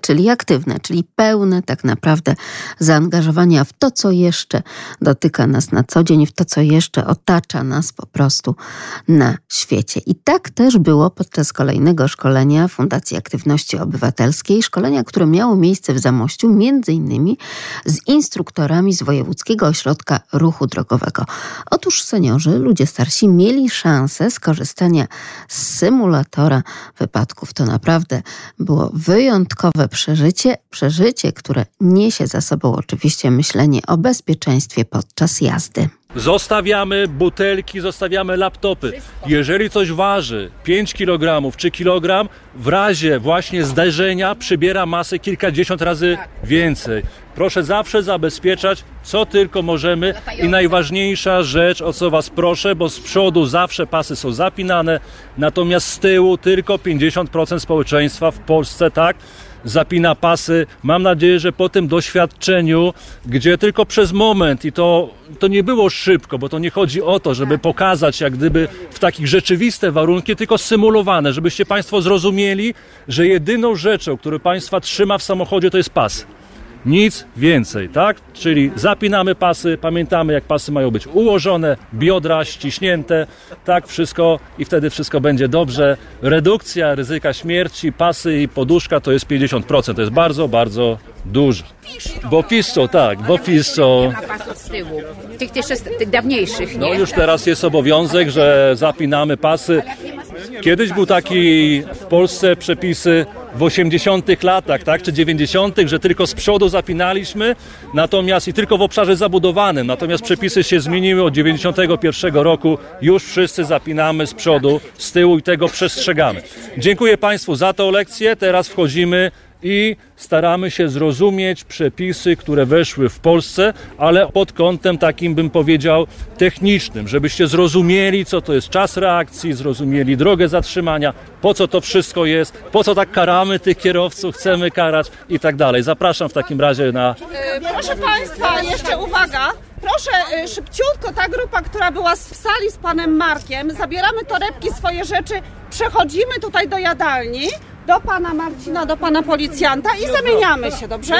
czyli aktywne, czyli pełne tak naprawdę zaangażowania w to, co jeszcze dotyka nas na co dzień, w to, co jeszcze otacza nas po prostu na świecie. I tak też było podczas kolejnego szkolenia Fundacji Aktywności Obywatelskiej, szkolenia, które miało miejsce w Zamościu, między innymi z instruktorami z Wojewódzkiego Ośrodka Ruchu Drogowego. Otóż seniorzy, ludzie starsi mieli szansę skorzystania z symulatora wypadków. To naprawdę było wyjątkowe przeżycie, przeżycie, które niesie za sobą oczywiście myślenie o bezpieczeństwie podczas jazdy. Zostawiamy butelki, zostawiamy laptopy. Jeżeli coś waży 5 kg czy kilogram, w razie właśnie zdarzenia przybiera masę kilkadziesiąt razy więcej. Proszę zawsze zabezpieczać, co tylko możemy. I najważniejsza rzecz, o co Was proszę, bo z przodu zawsze pasy są zapinane, natomiast z tyłu tylko 50% społeczeństwa w Polsce, tak? zapina pasy. Mam nadzieję, że po tym doświadczeniu, gdzie tylko przez moment i to, to nie było szybko, bo to nie chodzi o to, żeby pokazać jak gdyby w takich rzeczywiste warunki, tylko symulowane, żebyście Państwo zrozumieli, że jedyną rzeczą, którą Państwa trzyma w samochodzie, to jest pas. Nic więcej, tak? Czyli zapinamy pasy, pamiętamy jak pasy mają być ułożone, biodra ściśnięte, tak wszystko i wtedy wszystko będzie dobrze. Redukcja ryzyka śmierci, pasy i poduszka to jest 50%, to jest bardzo, bardzo dużo. Bo piszczą, tak, bo piszczą. Nie ma pasów z tyłu, tych jeszcze z tych dawniejszych, No nie? już teraz jest obowiązek, że zapinamy pasy. Kiedyś był taki w Polsce przepisy w 80 latach, tak, czy 90, że tylko z przodu zapinaliśmy, natomiast i tylko w obszarze zabudowanym. Natomiast przepisy się zmieniły od 91 roku. Już wszyscy zapinamy z przodu, z tyłu i tego przestrzegamy. Dziękuję Państwu za tę lekcję. Teraz wchodzimy i staramy się zrozumieć przepisy, które weszły w Polsce, ale pod kątem takim bym powiedział technicznym, żebyście zrozumieli, co to jest czas reakcji, zrozumieli drogę zatrzymania, po co to wszystko jest, po co tak karamy tych kierowców, chcemy karać i tak dalej. Zapraszam w takim razie na E, Proszę Państwa, jeszcze uwaga. Proszę e, szybciutko, ta grupa, która była w sali z Panem Markiem, zabieramy torebki, swoje rzeczy, przechodzimy tutaj do jadalni, do Pana Marcina, do Pana policjanta i zamieniamy się, dobrze?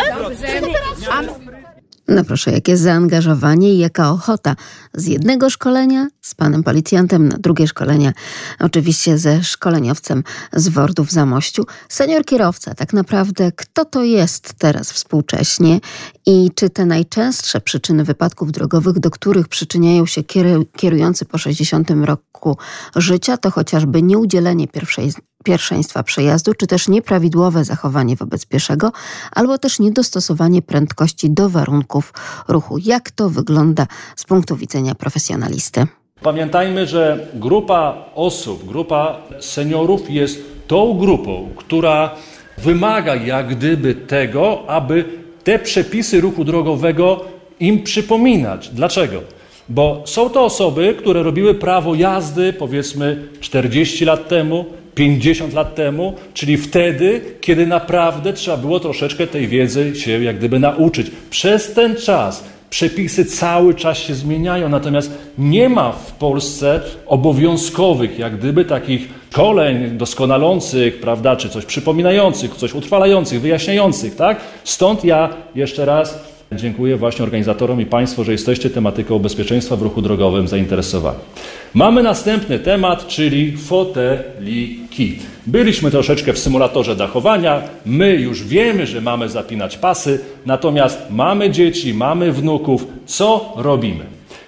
No proszę, jakie zaangażowanie i jaka ochota? Z jednego szkolenia z panem policjantem na drugie szkolenia, oczywiście ze szkoleniowcem z Wordów w Zamościu. Senior kierowca, tak naprawdę kto to jest teraz współcześnie i czy te najczęstsze przyczyny wypadków drogowych, do których przyczyniają się kieru- kierujący po 60 roku życia, to chociażby nieudzielenie pierwszej pierwszeństwa przejazdu, czy też nieprawidłowe zachowanie wobec pieszego, albo też niedostosowanie prędkości do warunków ruchu. Jak to wygląda z punktu widzenia profesjonalisty? Pamiętajmy, że grupa osób, grupa seniorów jest tą grupą, która wymaga jak gdyby tego, aby te przepisy ruchu drogowego im przypominać. Dlaczego? Bo są to osoby, które robiły prawo jazdy powiedzmy 40 lat temu, 50 lat temu, czyli wtedy, kiedy naprawdę trzeba było troszeczkę tej wiedzy się jak gdyby nauczyć. Przez ten czas przepisy cały czas się zmieniają, natomiast nie ma w Polsce obowiązkowych, jak gdyby takich szkoleń doskonalących, prawda, czy coś przypominających, coś utrwalających, wyjaśniających, tak? Stąd ja jeszcze raz dziękuję właśnie organizatorom i Państwu, że jesteście tematyką bezpieczeństwa w ruchu drogowym zainteresowani. Mamy następny temat, czyli foteliki. Byliśmy troszeczkę w symulatorze dachowania. My już wiemy, że mamy zapinać pasy, natomiast mamy dzieci, mamy wnuków. Co robimy?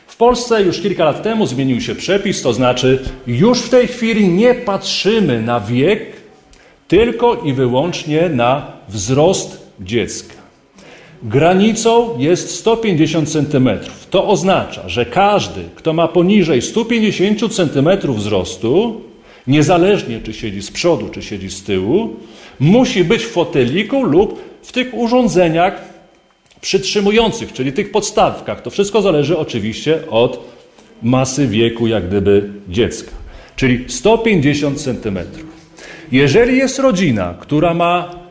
W Polsce już kilka lat temu zmienił się przepis, to znaczy już w tej chwili nie patrzymy na wiek, tylko i wyłącznie na wzrost dziecka. Granicą jest 150 cm. To oznacza, że każdy, kto ma poniżej 150 cm wzrostu, niezależnie czy siedzi z przodu, czy siedzi z tyłu, musi być w foteliku lub w tych urządzeniach przytrzymujących, czyli tych podstawkach. To wszystko zależy oczywiście od masy wieku, jak gdyby dziecka. Czyli 150 cm. Jeżeli jest rodzina, która ma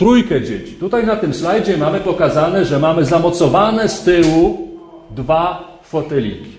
trójkę dzieci. Tutaj na tym slajdzie mamy pokazane, że mamy zamocowane z tyłu dwa foteliki.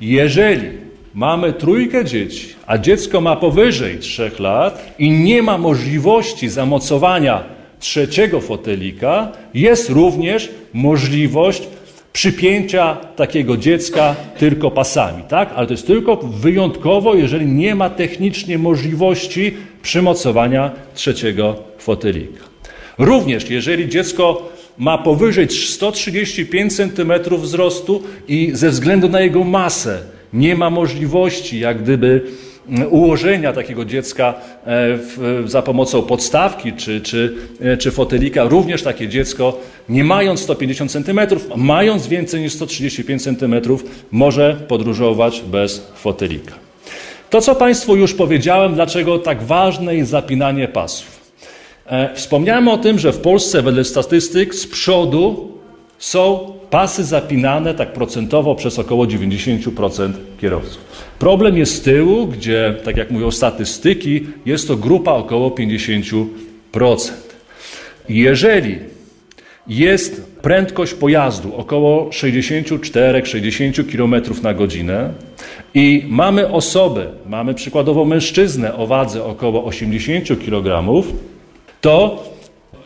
Jeżeli mamy trójkę dzieci, a dziecko ma powyżej trzech lat i nie ma możliwości zamocowania trzeciego fotelika jest również możliwość przypięcia takiego dziecka tylko pasami, tak? Ale to jest tylko wyjątkowo, jeżeli nie ma technicznie możliwości przymocowania trzeciego fotelika. Również jeżeli dziecko ma powyżej 135 cm wzrostu i ze względu na jego masę nie ma możliwości jak gdyby mm, ułożenia takiego dziecka e, w, za pomocą podstawki czy, czy, e, czy fotelika, również takie dziecko, nie mając 150 cm, mając więcej niż 135 cm, może podróżować bez fotelika. To, co Państwu już powiedziałem, dlaczego tak ważne jest zapinanie pasów. E, wspomniałem o tym, że w Polsce wedle statystyk z przodu są pasy zapinane tak procentowo przez około 90% kierowców. Problem jest z tyłu, gdzie, tak jak mówią statystyki, jest to grupa około 50%. Jeżeli jest prędkość pojazdu około 64-60 km na godzinę i mamy osobę, mamy przykładowo mężczyznę o wadze około 80 kg, to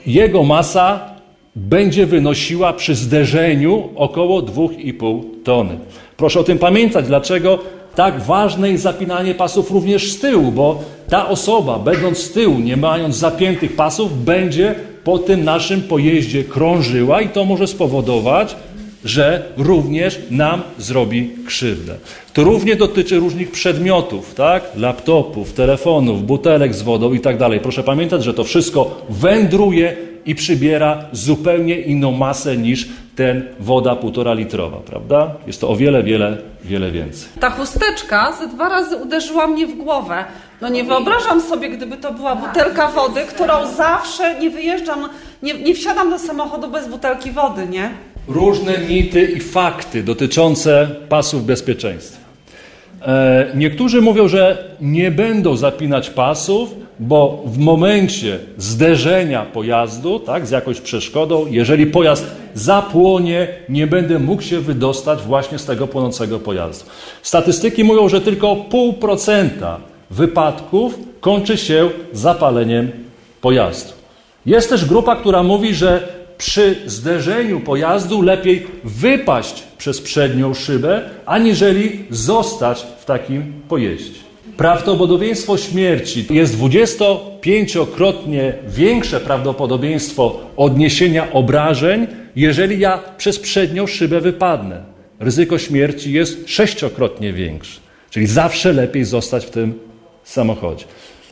jego masa będzie wynosiła przy zderzeniu około 2,5 tony. Proszę o tym pamiętać, dlaczego tak ważne jest zapinanie pasów również z tyłu, bo ta osoba, będąc z tyłu, nie mając zapiętych pasów, będzie po tym naszym pojeździe krążyła i to może spowodować, że również nam zrobi krzywdę. To równie dotyczy różnych przedmiotów, tak? Laptopów, telefonów, butelek z wodą i tak dalej. Proszę pamiętać, że to wszystko wędruje i przybiera zupełnie inną masę niż ten woda półtora litrowa, prawda? Jest to o wiele, wiele, wiele więcej. Ta chusteczka ze dwa razy uderzyła mnie w głowę. No nie wyobrażam sobie, gdyby to była butelka wody, którą zawsze nie wyjeżdżam, nie, nie wsiadam do samochodu bez butelki wody, nie? Różne mity i fakty dotyczące pasów bezpieczeństwa. E, niektórzy mówią, że nie będą zapinać pasów, bo w momencie zderzenia pojazdu tak, z jakąś przeszkodą, jeżeli pojazd zapłonie, nie będę mógł się wydostać właśnie z tego płonącego pojazdu. Statystyki mówią, że tylko pół procenta wypadków kończy się zapaleniem pojazdu. Jest też grupa, która mówi, że przy zderzeniu pojazdu lepiej wypaść przez przednią szybę, aniżeli zostać w takim pojeździe. Prawdopodobieństwo śmierci jest 25-krotnie większe prawdopodobieństwo odniesienia obrażeń, jeżeli ja przez przednią szybę wypadnę. Ryzyko śmierci jest sześciokrotnie większe. Czyli zawsze lepiej zostać w tym samochodzie.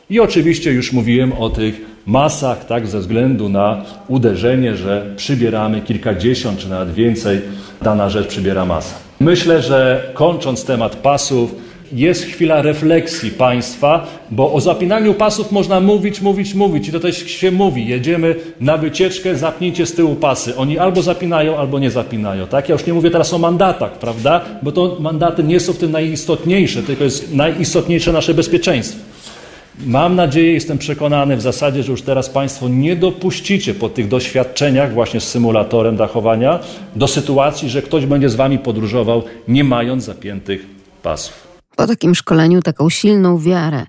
I oczywiście już mówiłem o tych masach, tak, ze względu na uderzenie, że przybieramy kilkadziesiąt czy nawet więcej, dana rzecz przybiera masę. Myślę, że kończąc temat pasów, jest chwila refleksji państwa, bo o zapinaniu pasów można mówić, mówić, mówić i to też się mówi. Jedziemy na wycieczkę, zapnijcie z tyłu pasy. Oni albo zapinają, albo nie zapinają. Tak? Ja już nie mówię teraz o mandatach, prawda? Bo to mandaty nie są w tym najistotniejsze, tylko jest najistotniejsze nasze bezpieczeństwo. Mam nadzieję, jestem przekonany w zasadzie, że już teraz Państwo nie dopuścicie po tych doświadczeniach właśnie z symulatorem dachowania do sytuacji, że ktoś będzie z Wami podróżował nie mając zapiętych pasów. Po takim szkoleniu taką silną wiarę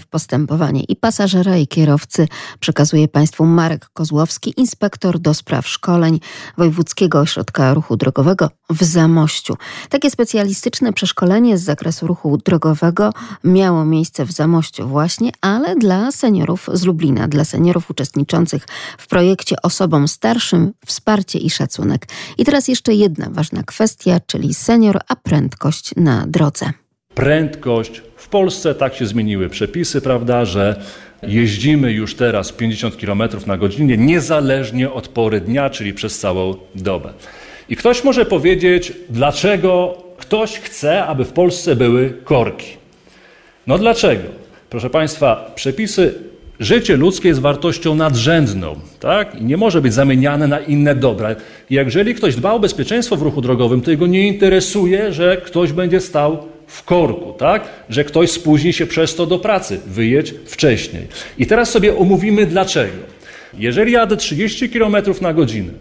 w postępowanie i pasażera, i kierowcy przekazuje Państwu Marek Kozłowski, inspektor do spraw szkoleń Wojewódzkiego Ośrodka Ruchu Drogowego w Zamościu. Takie specjalistyczne przeszkolenie z zakresu ruchu drogowego miało miejsce w Zamościu właśnie, ale dla seniorów z Lublina, dla seniorów uczestniczących w projekcie osobom starszym wsparcie i szacunek. I teraz jeszcze jedna ważna kwestia, czyli senior, a prędkość na drodze prędkość. W Polsce tak się zmieniły przepisy, prawda, że jeździmy już teraz 50 km na godzinę, niezależnie od pory dnia, czyli przez całą dobę. I ktoś może powiedzieć, dlaczego ktoś chce, aby w Polsce były korki. No dlaczego? Proszę Państwa, przepisy Życie ludzkie jest wartością nadrzędną, tak? I nie może być zamieniane na inne dobra. Jeżeli ktoś dba o bezpieczeństwo w ruchu drogowym, to jego nie interesuje, że ktoś będzie stał w korku, tak? Że ktoś spóźni się przez to do pracy. Wyjedź wcześniej. I teraz sobie omówimy dlaczego. Jeżeli jadę 30 km na godzinę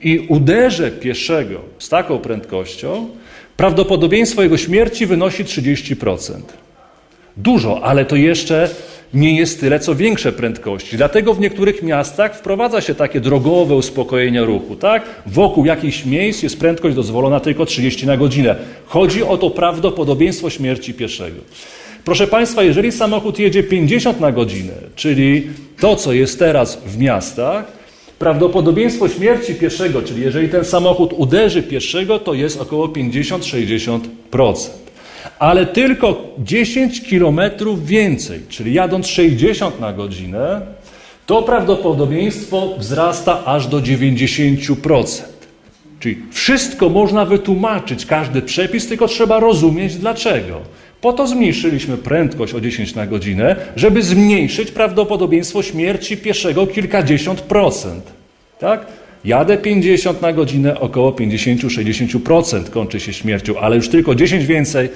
i uderzę pieszego z taką prędkością, prawdopodobieństwo jego śmierci wynosi 30%. Dużo, ale to jeszcze nie jest tyle, co większe prędkości. Dlatego w niektórych miastach wprowadza się takie drogowe uspokojenia ruchu. Tak? Wokół jakichś miejsc jest prędkość dozwolona tylko 30 na godzinę. Chodzi o to prawdopodobieństwo śmierci pieszego. Proszę Państwa, jeżeli samochód jedzie 50 na godzinę, czyli to, co jest teraz w miastach, prawdopodobieństwo śmierci pieszego, czyli jeżeli ten samochód uderzy pieszego, to jest około 50-60% ale tylko 10 km więcej, czyli jadąc 60 na godzinę, to prawdopodobieństwo wzrasta aż do 90%. Czyli wszystko można wytłumaczyć, każdy przepis, tylko trzeba rozumieć dlaczego. Po to zmniejszyliśmy prędkość o 10 na godzinę, żeby zmniejszyć prawdopodobieństwo śmierci pieszego kilkadziesiąt procent. Tak? Jadę 50 na godzinę, około 50-60% kończy się śmiercią, ale już tylko 10 więcej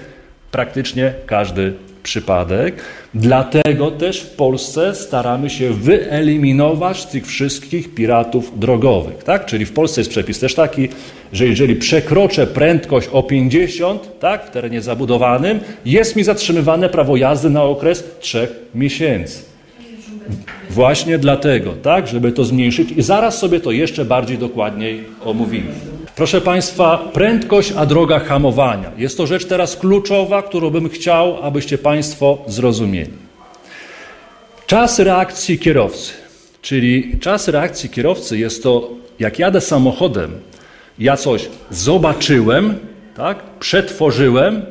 praktycznie każdy przypadek. Dlatego też w Polsce staramy się wyeliminować tych wszystkich piratów drogowych. Tak? Czyli w Polsce jest przepis też taki, że jeżeli przekroczę prędkość o 50 tak, w terenie zabudowanym, jest mi zatrzymywane prawo jazdy na okres 3 miesięcy. Właśnie dlatego, tak, żeby to zmniejszyć i zaraz sobie to jeszcze bardziej dokładniej omówimy. Proszę Państwa, prędkość, a droga hamowania. Jest to rzecz teraz kluczowa, którą bym chciał, abyście Państwo zrozumieli. Czas reakcji kierowcy, czyli czas reakcji kierowcy jest to, jak jadę samochodem, ja coś zobaczyłem, tak, przetworzyłem,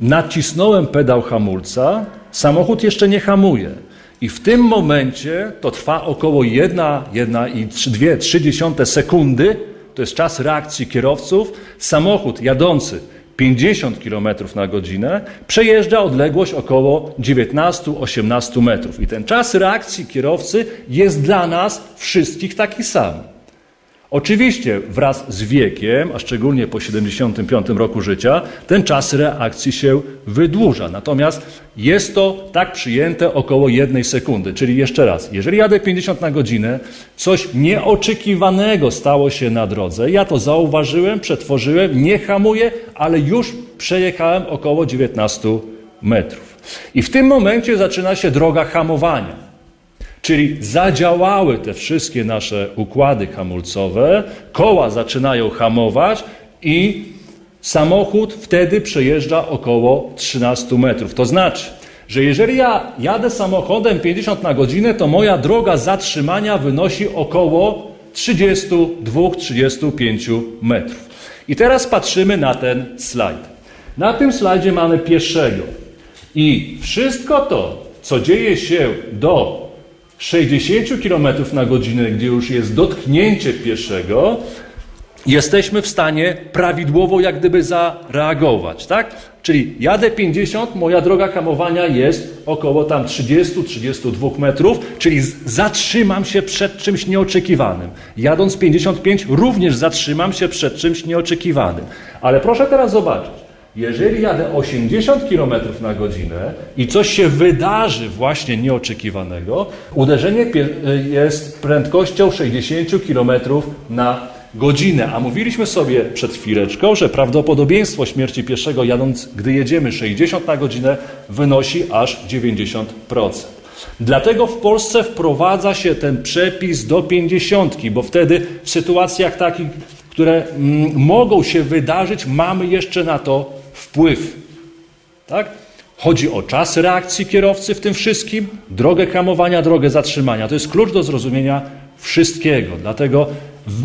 nacisnąłem pedał hamulca, samochód jeszcze nie hamuje. I w tym momencie to trwa około 1, 1 i 2, 3 sekundy, to jest czas reakcji kierowców, samochód jadący 50 km na godzinę przejeżdża odległość około 19-18 metrów. I ten czas reakcji kierowcy jest dla nas wszystkich taki sam. Oczywiście wraz z wiekiem, a szczególnie po 75 roku życia, ten czas reakcji się wydłuża. Natomiast jest to tak przyjęte około jednej sekundy. Czyli jeszcze raz, jeżeli jadę 50 na godzinę, coś nieoczekiwanego stało się na drodze, ja to zauważyłem, przetworzyłem, nie hamuję, ale już przejechałem około 19 metrów. I w tym momencie zaczyna się droga hamowania. Czyli zadziałały te wszystkie nasze układy hamulcowe, koła zaczynają hamować i samochód wtedy przejeżdża około 13 metrów. To znaczy, że jeżeli ja jadę samochodem 50 na godzinę, to moja droga zatrzymania wynosi około 32-35 metrów. I teraz patrzymy na ten slajd. Na tym slajdzie mamy pieszego. I wszystko to, co dzieje się do 60 km na godzinę, gdzie już jest dotknięcie pieszego, jesteśmy w stanie prawidłowo jak gdyby zareagować, tak? Czyli jadę 50, moja droga hamowania jest około tam 30-32 metrów, czyli zatrzymam się przed czymś nieoczekiwanym. Jadąc 55 również zatrzymam się przed czymś nieoczekiwanym. Ale proszę teraz zobaczyć, jeżeli jadę 80 km na godzinę i coś się wydarzy właśnie nieoczekiwanego, uderzenie jest prędkością 60 km na godzinę. A mówiliśmy sobie przed chwileczką, że prawdopodobieństwo śmierci pieszego jadąc, gdy jedziemy 60 na godzinę, wynosi aż 90%. Dlatego w Polsce wprowadza się ten przepis do 50, bo wtedy w sytuacjach takich, które mm, mogą się wydarzyć, mamy jeszcze na to wpływ. Tak? Chodzi o czas reakcji kierowcy w tym wszystkim, drogę hamowania, drogę zatrzymania. To jest klucz do zrozumienia wszystkiego. Dlatego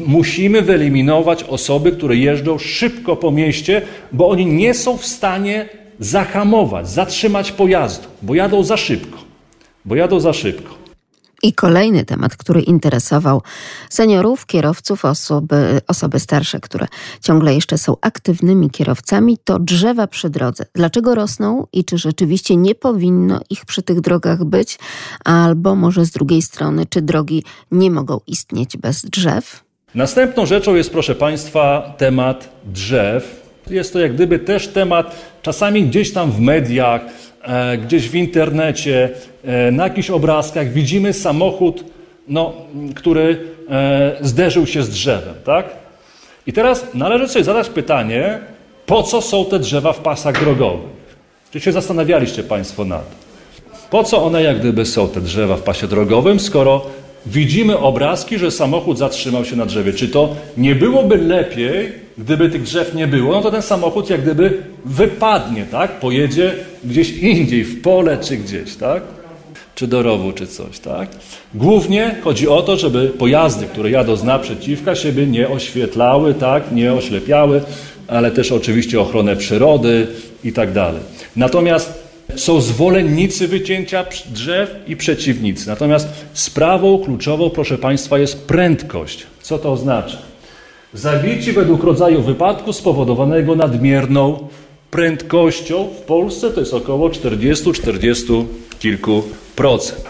musimy wyeliminować osoby, które jeżdżą szybko po mieście, bo oni nie są w stanie zahamować, zatrzymać pojazdu, bo jadą za szybko. Bo jadą za szybko. I kolejny temat, który interesował seniorów, kierowców, osoby, osoby starsze, które ciągle jeszcze są aktywnymi kierowcami, to drzewa przy drodze. Dlaczego rosną i czy rzeczywiście nie powinno ich przy tych drogach być? Albo może z drugiej strony, czy drogi nie mogą istnieć bez drzew? Następną rzeczą jest, proszę Państwa, temat drzew. Jest to jak gdyby też temat czasami gdzieś tam w mediach, gdzieś w internecie, e, na jakichś obrazkach widzimy samochód, no, który e, zderzył się z drzewem, tak? I teraz należy sobie zadać pytanie, po co są te drzewa w pasach drogowych? Czy się zastanawialiście Państwo nad tym? Po co one jak gdyby są, te drzewa w pasie drogowym, skoro widzimy obrazki, że samochód zatrzymał się na drzewie? Czy to nie byłoby lepiej, gdyby tych drzew nie było? No to ten samochód jak gdyby wypadnie, tak? Pojedzie gdzieś indziej, w pole czy gdzieś, tak? Czy do rowu, czy coś, tak? Głównie chodzi o to, żeby pojazdy, które jadą z naprzeciwka, siebie nie oświetlały, tak? Nie oślepiały, ale też oczywiście ochronę przyrody i tak dalej. Natomiast są zwolennicy wycięcia drzew i przeciwnicy. Natomiast sprawą kluczową, proszę Państwa, jest prędkość. Co to oznacza? Zabici według rodzaju wypadku spowodowanego nadmierną prędkością w Polsce to jest około 40-40 kilku procent.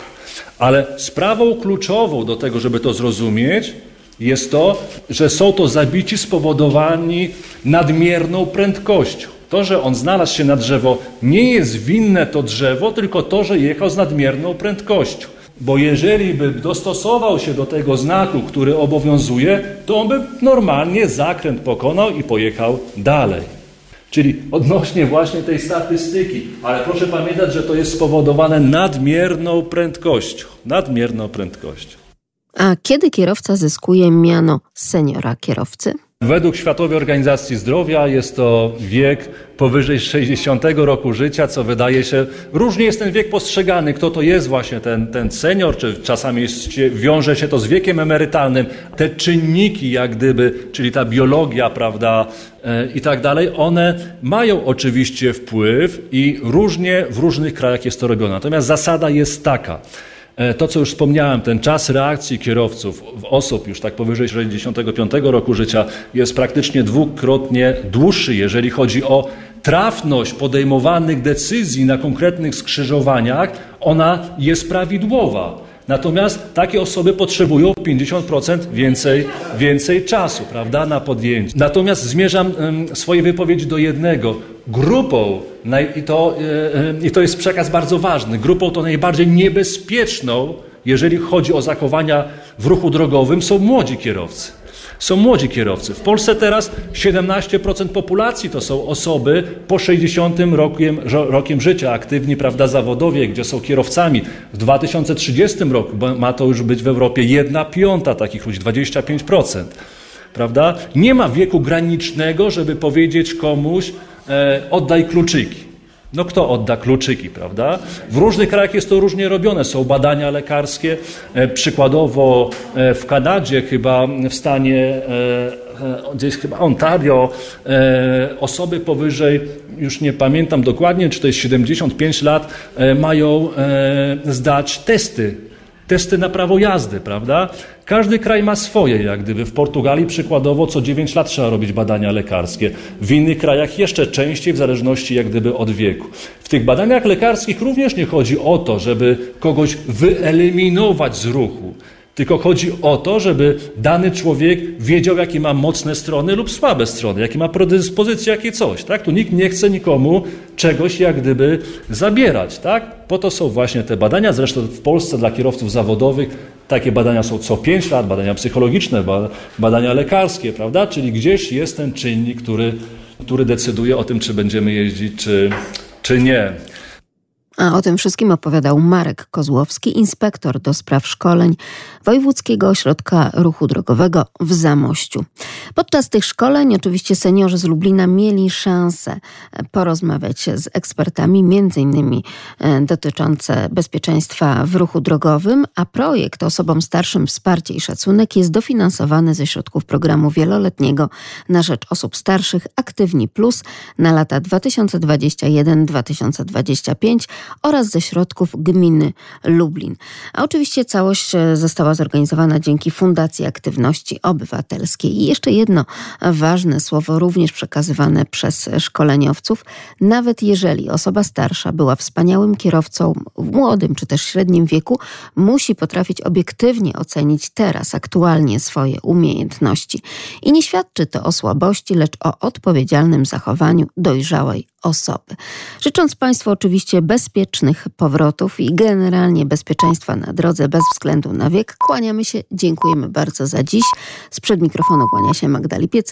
Ale sprawą kluczową do tego, żeby to zrozumieć, jest to, że są to zabici spowodowani nadmierną prędkością. To, że on znalazł się na drzewo, nie jest winne to drzewo, tylko to, że jechał z nadmierną prędkością. Bo jeżeli by dostosował się do tego znaku, który obowiązuje, to on by normalnie zakręt pokonał i pojechał dalej. Czyli odnośnie właśnie tej statystyki, ale proszę pamiętać, że to jest spowodowane nadmierną prędkością. Nadmierną prędkością. A kiedy kierowca zyskuje miano seniora kierowcy? Według Światowej Organizacji Zdrowia jest to wiek powyżej 60 roku życia, co wydaje się, różnie jest ten wiek postrzegany, kto to jest właśnie ten, ten senior, czy czasami jest, wiąże się to z wiekiem emerytalnym. Te czynniki, jak gdyby, czyli ta biologia, prawda, e, i tak dalej, one mają oczywiście wpływ i różnie w różnych krajach jest to robione. Natomiast zasada jest taka, to, co już wspomniałem, ten czas reakcji kierowców, osób już tak powyżej 65 roku życia jest praktycznie dwukrotnie dłuższy, jeżeli chodzi o trafność podejmowanych decyzji na konkretnych skrzyżowaniach, ona jest prawidłowa. Natomiast takie osoby potrzebują 50% więcej, więcej czasu, prawda, na podjęcie. Natomiast zmierzam swoje wypowiedzi do jednego. Grupą, i to, e, e, i to jest przekaz bardzo ważny, grupą to najbardziej niebezpieczną, jeżeli chodzi o zachowania w ruchu drogowym, są młodzi kierowcy są młodzi kierowcy. W Polsce teraz 17% populacji to są osoby po 60 rokiem, rokiem życia, aktywni, prawda, zawodowie, gdzie są kierowcami. W 2030 roku ma to już być w Europie 1 piąta takich ludzi, 25%. Prawda? Nie ma wieku granicznego, żeby powiedzieć komuś, e, oddaj kluczyki. No kto odda kluczyki, prawda? W różnych krajach jest to różnie robione. Są badania lekarskie. E, przykładowo e, w Kanadzie, chyba w stanie e, gdzieś chyba Ontario, osoby powyżej, już nie pamiętam dokładnie, czy to jest 75 lat, mają zdać testy testy na prawo jazdy, prawda? Każdy kraj ma swoje, jak gdyby. W Portugalii przykładowo co 9 lat trzeba robić badania lekarskie. W innych krajach jeszcze częściej, w zależności jak gdyby od wieku. W tych badaniach lekarskich również nie chodzi o to, żeby kogoś wyeliminować z ruchu. Tylko chodzi o to, żeby dany człowiek wiedział, jakie ma mocne strony lub słabe strony, jakie ma predyspozycje, jakie coś. Tak? Tu nikt nie chce nikomu czegoś jak gdyby zabierać. Tak? Po to są właśnie te badania. Zresztą w Polsce dla kierowców zawodowych takie badania są co 5 lat, badania psychologiczne, badania lekarskie, prawda? Czyli gdzieś jest ten czynnik, który, który decyduje o tym, czy będziemy jeździć, czy, czy nie. A o tym wszystkim opowiadał Marek Kozłowski, inspektor do spraw szkoleń Wojewódzkiego Ośrodka Ruchu Drogowego w Zamościu. Podczas tych szkoleń oczywiście seniorzy z Lublina mieli szansę porozmawiać z ekspertami, między innymi e, dotyczące bezpieczeństwa w ruchu drogowym, a projekt Osobom Starszym Wsparcie i Szacunek jest dofinansowany ze środków programu wieloletniego na rzecz osób starszych Aktywni Plus na lata 2021-2025 oraz ze środków gminy Lublin. A oczywiście całość e, została zorganizowana dzięki Fundacji Aktywności Obywatelskiej. I jeszcze jedno ważne słowo, również przekazywane przez szkoleniowców. Nawet jeżeli osoba starsza była wspaniałym kierowcą w młodym czy też średnim wieku, musi potrafić obiektywnie ocenić teraz, aktualnie swoje umiejętności. I nie świadczy to o słabości, lecz o odpowiedzialnym zachowaniu dojrzałej osoby. Życząc Państwu oczywiście bezpiecznych powrotów i generalnie bezpieczeństwa na drodze bez względu na wiek, kłaniamy się, dziękujemy bardzo za dziś. Sprzed mikrofonu kłania się Magda Lipiec.